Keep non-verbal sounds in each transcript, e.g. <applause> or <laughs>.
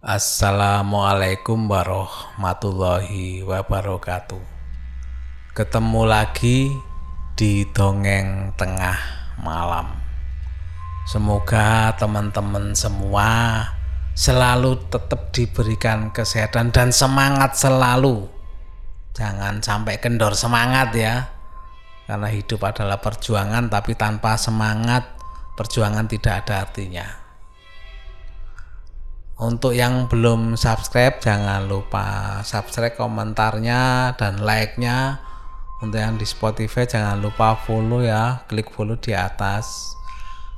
Assalamualaikum warahmatullahi wabarakatuh. Ketemu lagi di dongeng tengah malam. Semoga teman-teman semua selalu tetap diberikan kesehatan dan semangat selalu. Jangan sampai kendor semangat ya. Karena hidup adalah perjuangan tapi tanpa semangat perjuangan tidak ada artinya. Untuk yang belum subscribe jangan lupa subscribe komentarnya dan like-nya. Untuk yang di Spotify jangan lupa follow ya, klik follow di atas.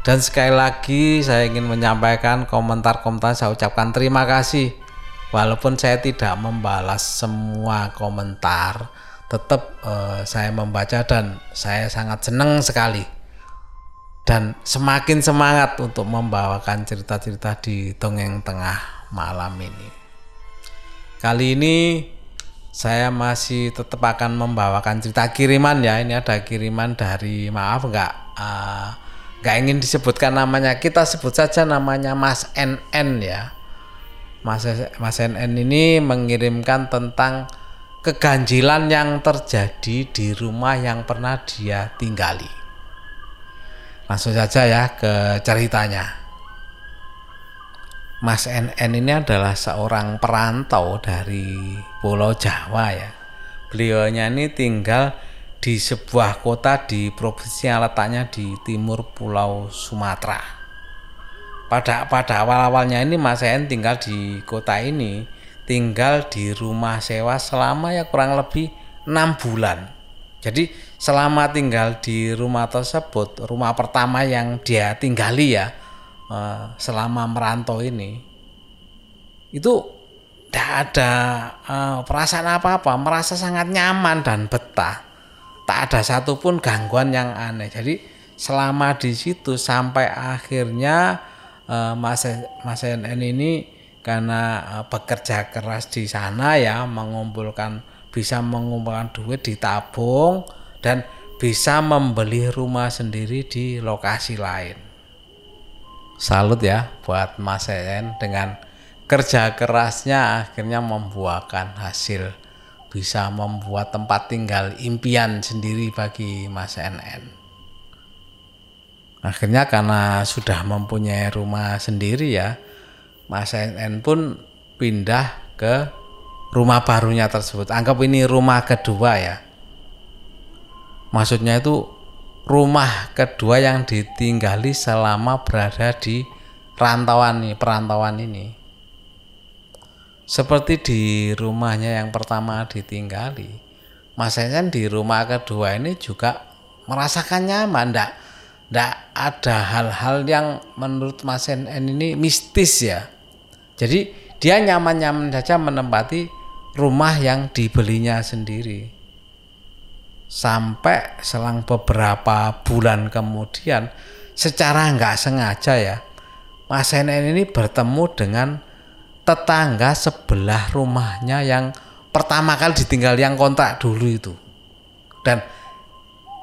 Dan sekali lagi saya ingin menyampaikan komentar-komentar saya ucapkan terima kasih. Walaupun saya tidak membalas semua komentar, tetap uh, saya membaca dan saya sangat senang sekali dan semakin semangat untuk membawakan cerita-cerita di dongeng tengah malam ini. Kali ini saya masih tetap akan membawakan cerita kiriman ya. Ini ada kiriman dari maaf nggak uh, ingin disebutkan namanya. Kita sebut saja namanya Mas NN ya. Mas Mas NN ini mengirimkan tentang keganjilan yang terjadi di rumah yang pernah dia tinggali. Langsung saja ya ke ceritanya. Mas NN ini adalah seorang perantau dari Pulau Jawa ya. Beliaunya ini tinggal di sebuah kota di provinsi yang letaknya di timur Pulau Sumatera. Pada pada awal-awalnya ini Mas NN tinggal di kota ini, tinggal di rumah sewa selama ya kurang lebih enam bulan jadi selama tinggal di rumah tersebut, rumah pertama yang dia tinggali ya eh, selama merantau ini, itu tidak ada uh, perasaan apa-apa, merasa sangat nyaman dan betah. Tak ada satupun gangguan yang aneh. Jadi selama di situ sampai akhirnya uh, Mas Mas NN ini karena bekerja keras di sana ya mengumpulkan bisa mengumpulkan duit ditabung dan bisa membeli rumah sendiri di lokasi lain. Salut ya buat Mas En dengan kerja kerasnya akhirnya membuahkan hasil bisa membuat tempat tinggal impian sendiri bagi Mas NN. Akhirnya karena sudah mempunyai rumah sendiri ya, Mas NN pun pindah ke rumah barunya tersebut. Anggap ini rumah kedua ya. Maksudnya itu rumah kedua yang ditinggali selama berada di rantauan ini, perantauan ini. Seperti di rumahnya yang pertama ditinggali, Mas di rumah kedua ini juga merasakan nyaman, ndak ndak ada hal-hal yang menurut Mas ini mistis ya. Jadi dia nyaman-nyaman saja menempati rumah yang dibelinya sendiri. Sampai selang beberapa bulan kemudian, secara nggak sengaja ya, Mas Nenen ini bertemu dengan tetangga sebelah rumahnya yang pertama kali ditinggal yang kontrak dulu itu. Dan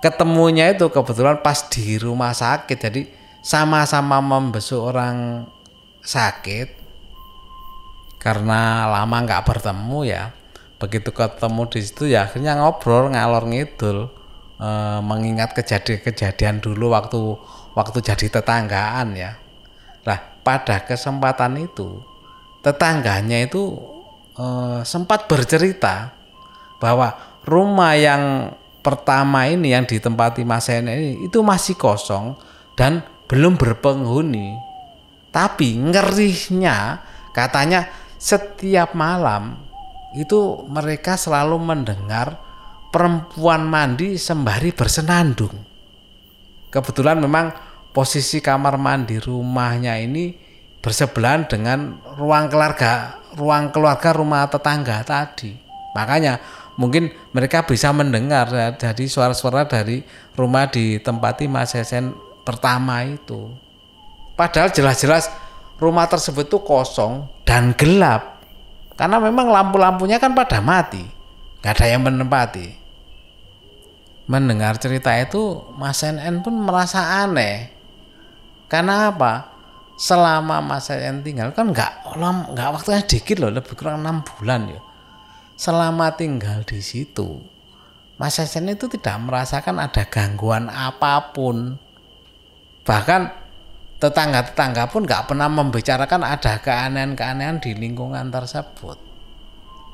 ketemunya itu kebetulan pas di rumah sakit, jadi sama-sama membesuk orang sakit karena lama nggak bertemu ya begitu ketemu di situ ya akhirnya ngobrol ngalor ngidul e, mengingat kejadian-kejadian dulu waktu waktu jadi tetanggaan ya. Lah pada kesempatan itu tetangganya itu e, sempat bercerita bahwa rumah yang pertama ini yang ditempati Mas ini itu masih kosong dan belum berpenghuni. Tapi ngerinya katanya setiap malam itu mereka selalu mendengar perempuan mandi sembari bersenandung. Kebetulan memang posisi kamar mandi rumahnya ini bersebelahan dengan ruang keluarga ruang keluarga rumah tetangga tadi. Makanya mungkin mereka bisa mendengar jadi suara-suara dari rumah di tempati Mas Hesen pertama itu. Padahal jelas-jelas rumah tersebut itu kosong dan gelap. Karena memang lampu-lampunya kan pada mati. Nggak ada yang menempati. Mendengar cerita itu Mas NN pun merasa aneh. Karena apa? Selama Mas N tinggal kan nggak nggak waktunya dikit loh lebih kurang enam bulan ya. Selama tinggal di situ Mas N itu tidak merasakan ada gangguan apa pun. Bahkan tetangga-tetangga pun nggak pernah membicarakan ada keanehan-keanehan di lingkungan tersebut.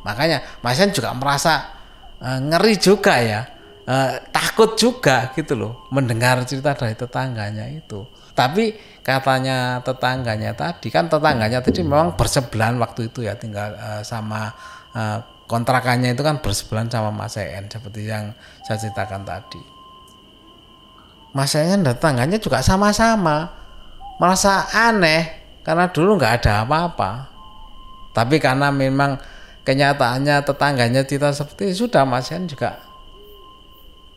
Makanya Mas N juga merasa e, ngeri juga ya e, takut juga gitu loh mendengar cerita dari tetangganya itu. Tapi katanya tetangganya tadi kan tetangganya tadi memang bersebelahan waktu itu ya tinggal uh, sama uh, kontrakannya itu kan bersebelahan sama Mas En seperti yang saya ceritakan tadi. Mas En dan tetangganya juga sama-sama merasa aneh karena dulu nggak ada apa-apa. Tapi karena memang kenyataannya tetangganya cerita seperti sudah Mas En juga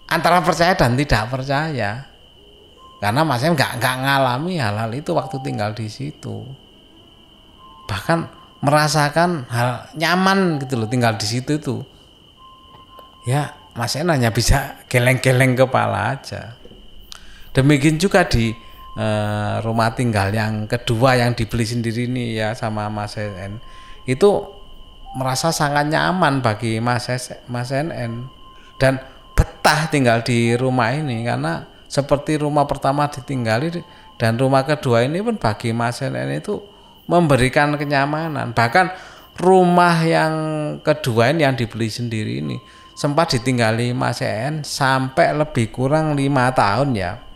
antara percaya dan tidak percaya. Karena Mas Em nggak nggak ngalami hal-hal itu waktu tinggal di situ. Bahkan merasakan hal nyaman gitu loh tinggal di situ itu. Ya Mas Em hanya bisa geleng-geleng kepala aja. Demikian juga di eh, rumah tinggal yang kedua yang dibeli sendiri ini ya sama Mas En itu merasa sangat nyaman bagi Mas Mas NN dan betah tinggal di rumah ini karena seperti rumah pertama ditinggali dan rumah kedua ini pun bagi Mas Enen itu memberikan kenyamanan. Bahkan rumah yang kedua ini yang dibeli sendiri ini sempat ditinggali Mas En sampai lebih kurang lima tahun ya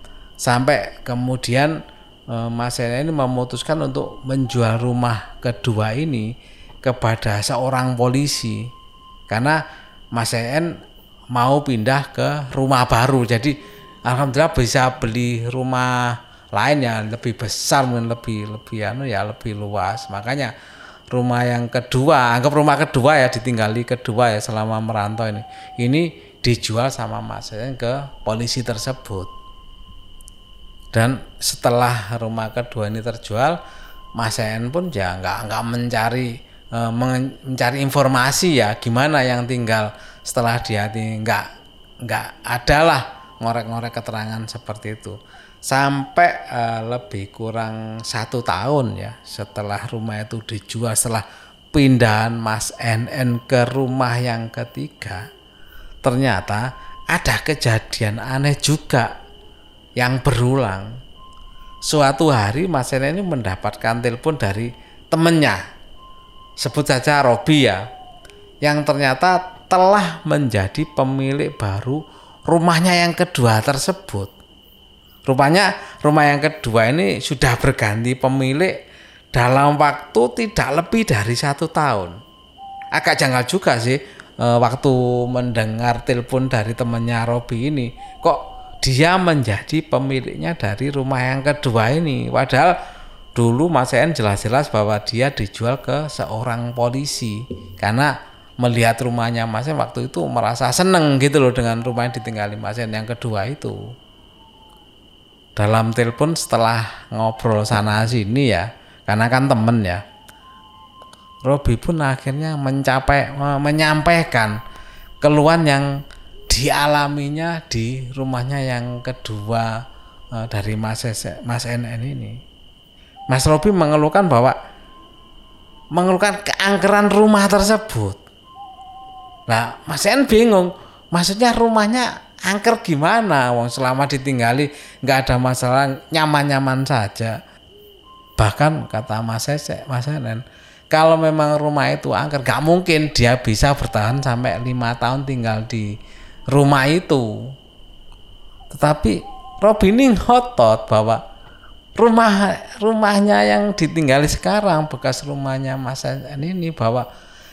sampai kemudian e, Mas En ini memutuskan untuk menjual rumah kedua ini kepada seorang polisi. Karena Mas En mau pindah ke rumah baru. Jadi alhamdulillah bisa beli rumah lain ya lebih besar mungkin lebih lebih anu ya lebih luas. Makanya rumah yang kedua anggap rumah kedua ya ditinggali kedua ya selama merantau ini. Ini dijual sama Mas Yen ke polisi tersebut dan setelah rumah kedua ini terjual Mas Yen pun ya nggak nggak mencari e, mencari informasi ya gimana yang tinggal setelah dia nggak nggak adalah ngorek-ngorek keterangan seperti itu. Sampai uh, lebih kurang satu tahun ya setelah rumah itu dijual setelah pindahan Mas NN ke rumah yang ketiga ternyata ada kejadian aneh juga yang berulang suatu hari Mas NN ini mendapatkan telepon dari temennya sebut saja Robi ya yang ternyata telah menjadi pemilik baru rumahnya yang kedua tersebut. Rupanya rumah yang kedua ini sudah berganti pemilik dalam waktu tidak lebih dari satu tahun. Agak janggal juga sih e, waktu mendengar telepon dari temannya Robi ini. Kok dia menjadi pemiliknya dari rumah yang kedua ini. Padahal dulu Mas En jelas-jelas bahwa dia dijual ke seorang polisi karena melihat rumahnya Mas En waktu itu merasa seneng gitu loh dengan rumah yang ditinggali Mas En yang kedua itu dalam telepon setelah ngobrol sana sini ya karena kan temen ya Robi pun akhirnya mencapai menyampaikan keluhan yang dialaminya di rumahnya yang kedua e, dari Mas Mas NN ini Mas Robi mengeluhkan bahwa mengeluhkan keangkeran rumah tersebut Nah, Mas En bingung. Maksudnya rumahnya angker gimana? Wong selama ditinggali nggak ada masalah, nyaman-nyaman saja. Bahkan kata Mas Ese, Mas En, kalau memang rumah itu angker, nggak mungkin dia bisa bertahan sampai lima tahun tinggal di rumah itu. Tetapi Robin ini ngotot bahwa rumah rumahnya yang ditinggali sekarang bekas rumahnya Mas En ini bahwa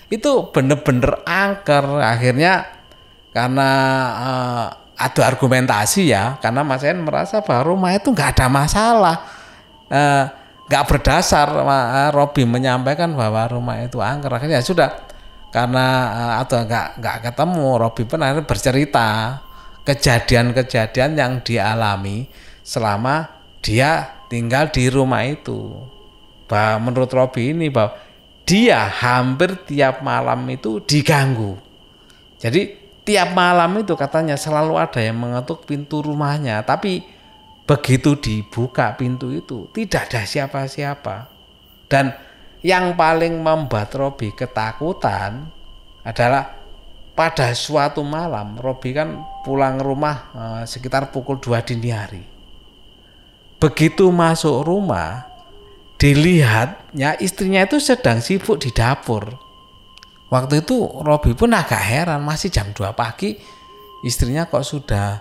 itu bener-bener angker. Akhirnya karena uh, ada argumentasi ya karena Mas En merasa bahwa rumah itu nggak ada masalah. Uh, nggak berdasar uh, Robi menyampaikan bahwa rumah itu angker. Akhirnya sudah karena uh, atau nggak nggak ketemu Robi pun akhirnya bercerita kejadian-kejadian yang dialami selama dia tinggal di rumah itu bahwa menurut Robi ini bahwa dia hampir tiap malam itu diganggu. Jadi tiap malam itu katanya selalu ada yang mengetuk pintu rumahnya, tapi begitu dibuka pintu itu tidak ada siapa-siapa dan yang paling membuat Robi ketakutan adalah pada suatu malam Robi kan pulang rumah eh, sekitar pukul 2 dini hari. Begitu masuk rumah dilihatnya istrinya itu sedang sibuk di dapur. Waktu itu Robi pun agak heran masih jam 2 pagi istrinya kok sudah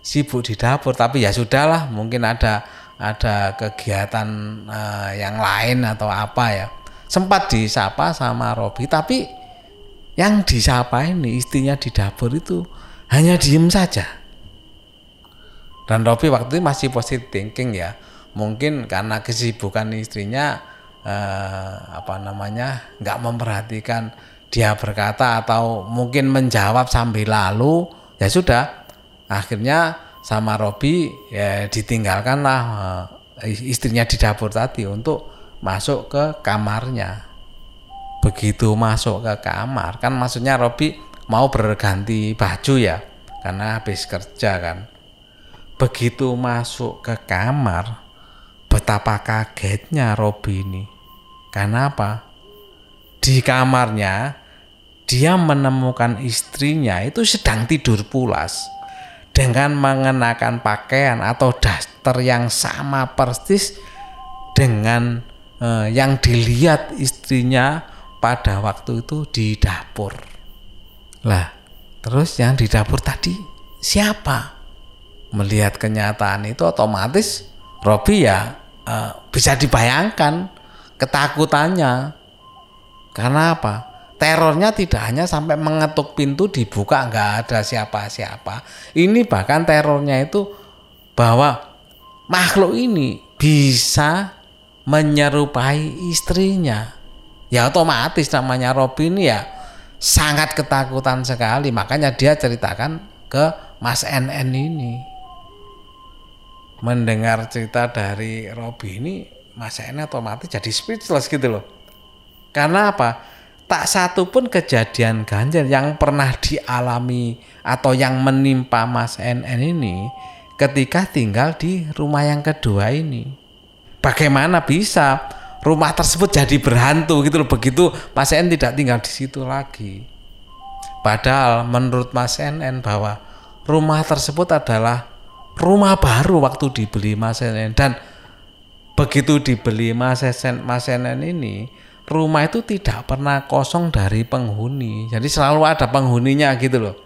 sibuk di dapur? Tapi ya sudahlah mungkin ada ada kegiatan uh, yang lain atau apa ya. Sempat disapa sama Robi tapi yang disapa ini istrinya di dapur itu hanya diem saja. Dan Robi waktu itu masih positive thinking ya. Mungkin karena kesibukan istrinya uh, apa namanya nggak memperhatikan dia berkata atau mungkin menjawab sambil lalu ya sudah. Akhirnya sama Robi ya ditinggalkanlah uh, istrinya di dapur tadi untuk masuk ke kamarnya. Begitu masuk ke kamar kan maksudnya Robi mau berganti baju ya karena habis kerja kan. Begitu masuk ke kamar betapa kagetnya Robi ini. Karena apa? Di kamarnya dia menemukan istrinya itu sedang tidur pulas dengan mengenakan pakaian atau daster yang sama persis dengan eh, yang dilihat istrinya pada waktu itu di dapur. Lah, terus yang di dapur tadi siapa? Melihat kenyataan itu otomatis Robi ya eh, bisa dibayangkan ketakutannya. Karena apa? Terornya tidak hanya sampai mengetuk pintu dibuka nggak ada siapa-siapa. Ini bahkan terornya itu bahwa makhluk ini bisa menyerupai istrinya. Ya otomatis namanya Robin ya sangat ketakutan sekali. Makanya dia ceritakan ke Mas NN ini. Mendengar cerita dari Robin ini Mas NN otomatis jadi speechless gitu loh. Karena apa? Tak satu pun kejadian ganjil yang pernah dialami atau yang menimpa Mas NN ini ketika tinggal di rumah yang kedua ini. Bagaimana bisa rumah tersebut jadi berhantu gitu loh begitu Mas NN tidak tinggal di situ lagi. Padahal menurut Mas NN bahwa rumah tersebut adalah rumah baru waktu dibeli Mas NN dan begitu dibeli Mas NN ini rumah itu tidak pernah kosong dari penghuni. Jadi selalu ada penghuninya gitu loh.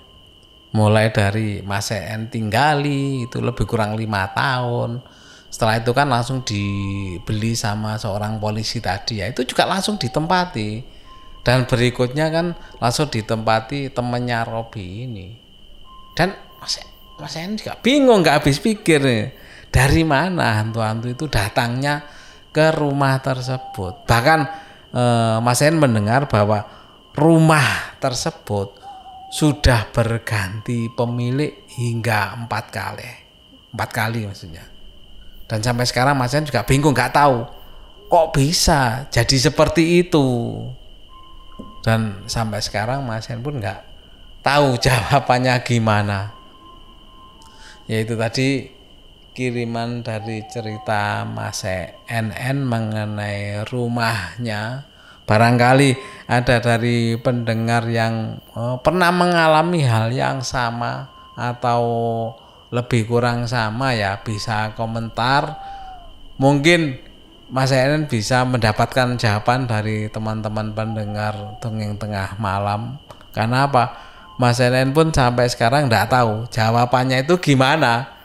Mulai dari Mas En tinggali itu lebih kurang lima tahun. Setelah itu kan langsung dibeli sama seorang polisi tadi ya. Itu juga langsung ditempati. Dan berikutnya kan langsung ditempati temennya Robi ini. Dan Mas Mas En juga bingung nggak habis pikir nih. Dari mana hantu-hantu itu datangnya ke rumah tersebut. Bahkan eh, Mas En mendengar bahwa rumah tersebut sudah berganti pemilik hingga empat kali, empat kali maksudnya. Dan sampai sekarang Mas En juga bingung, nggak tahu kok bisa jadi seperti itu. Dan sampai sekarang Mas En pun nggak tahu <laughs> jawabannya gimana. Yaitu tadi kiriman dari cerita Mas NN mengenai rumahnya. Barangkali ada dari pendengar yang oh, pernah mengalami hal yang sama atau lebih kurang sama ya bisa komentar. Mungkin Mas NN bisa mendapatkan jawaban dari teman-teman pendengar dongeng tengah malam. Karena apa? Mas NN pun sampai sekarang tidak tahu jawabannya itu gimana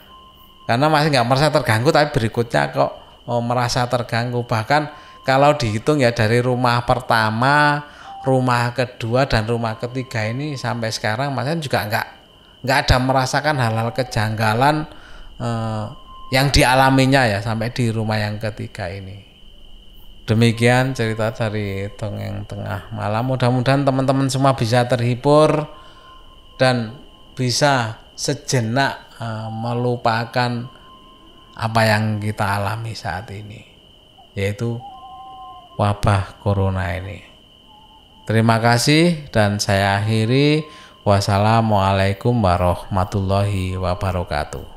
karena masih nggak merasa terganggu tapi berikutnya kok oh, merasa terganggu. Bahkan kalau dihitung ya dari rumah pertama rumah kedua dan rumah ketiga ini sampai sekarang mas juga nggak nggak ada merasakan hal-hal kejanggalan eh, yang dialaminya ya sampai di rumah yang ketiga ini. Demikian cerita dari dongeng tengah malam. Mudah-mudahan teman-teman semua bisa terhibur dan bisa sejenak uh, melupakan apa yang kita alami saat ini yaitu wabah corona ini. Terima kasih dan saya akhiri wassalamualaikum warahmatullahi wabarakatuh.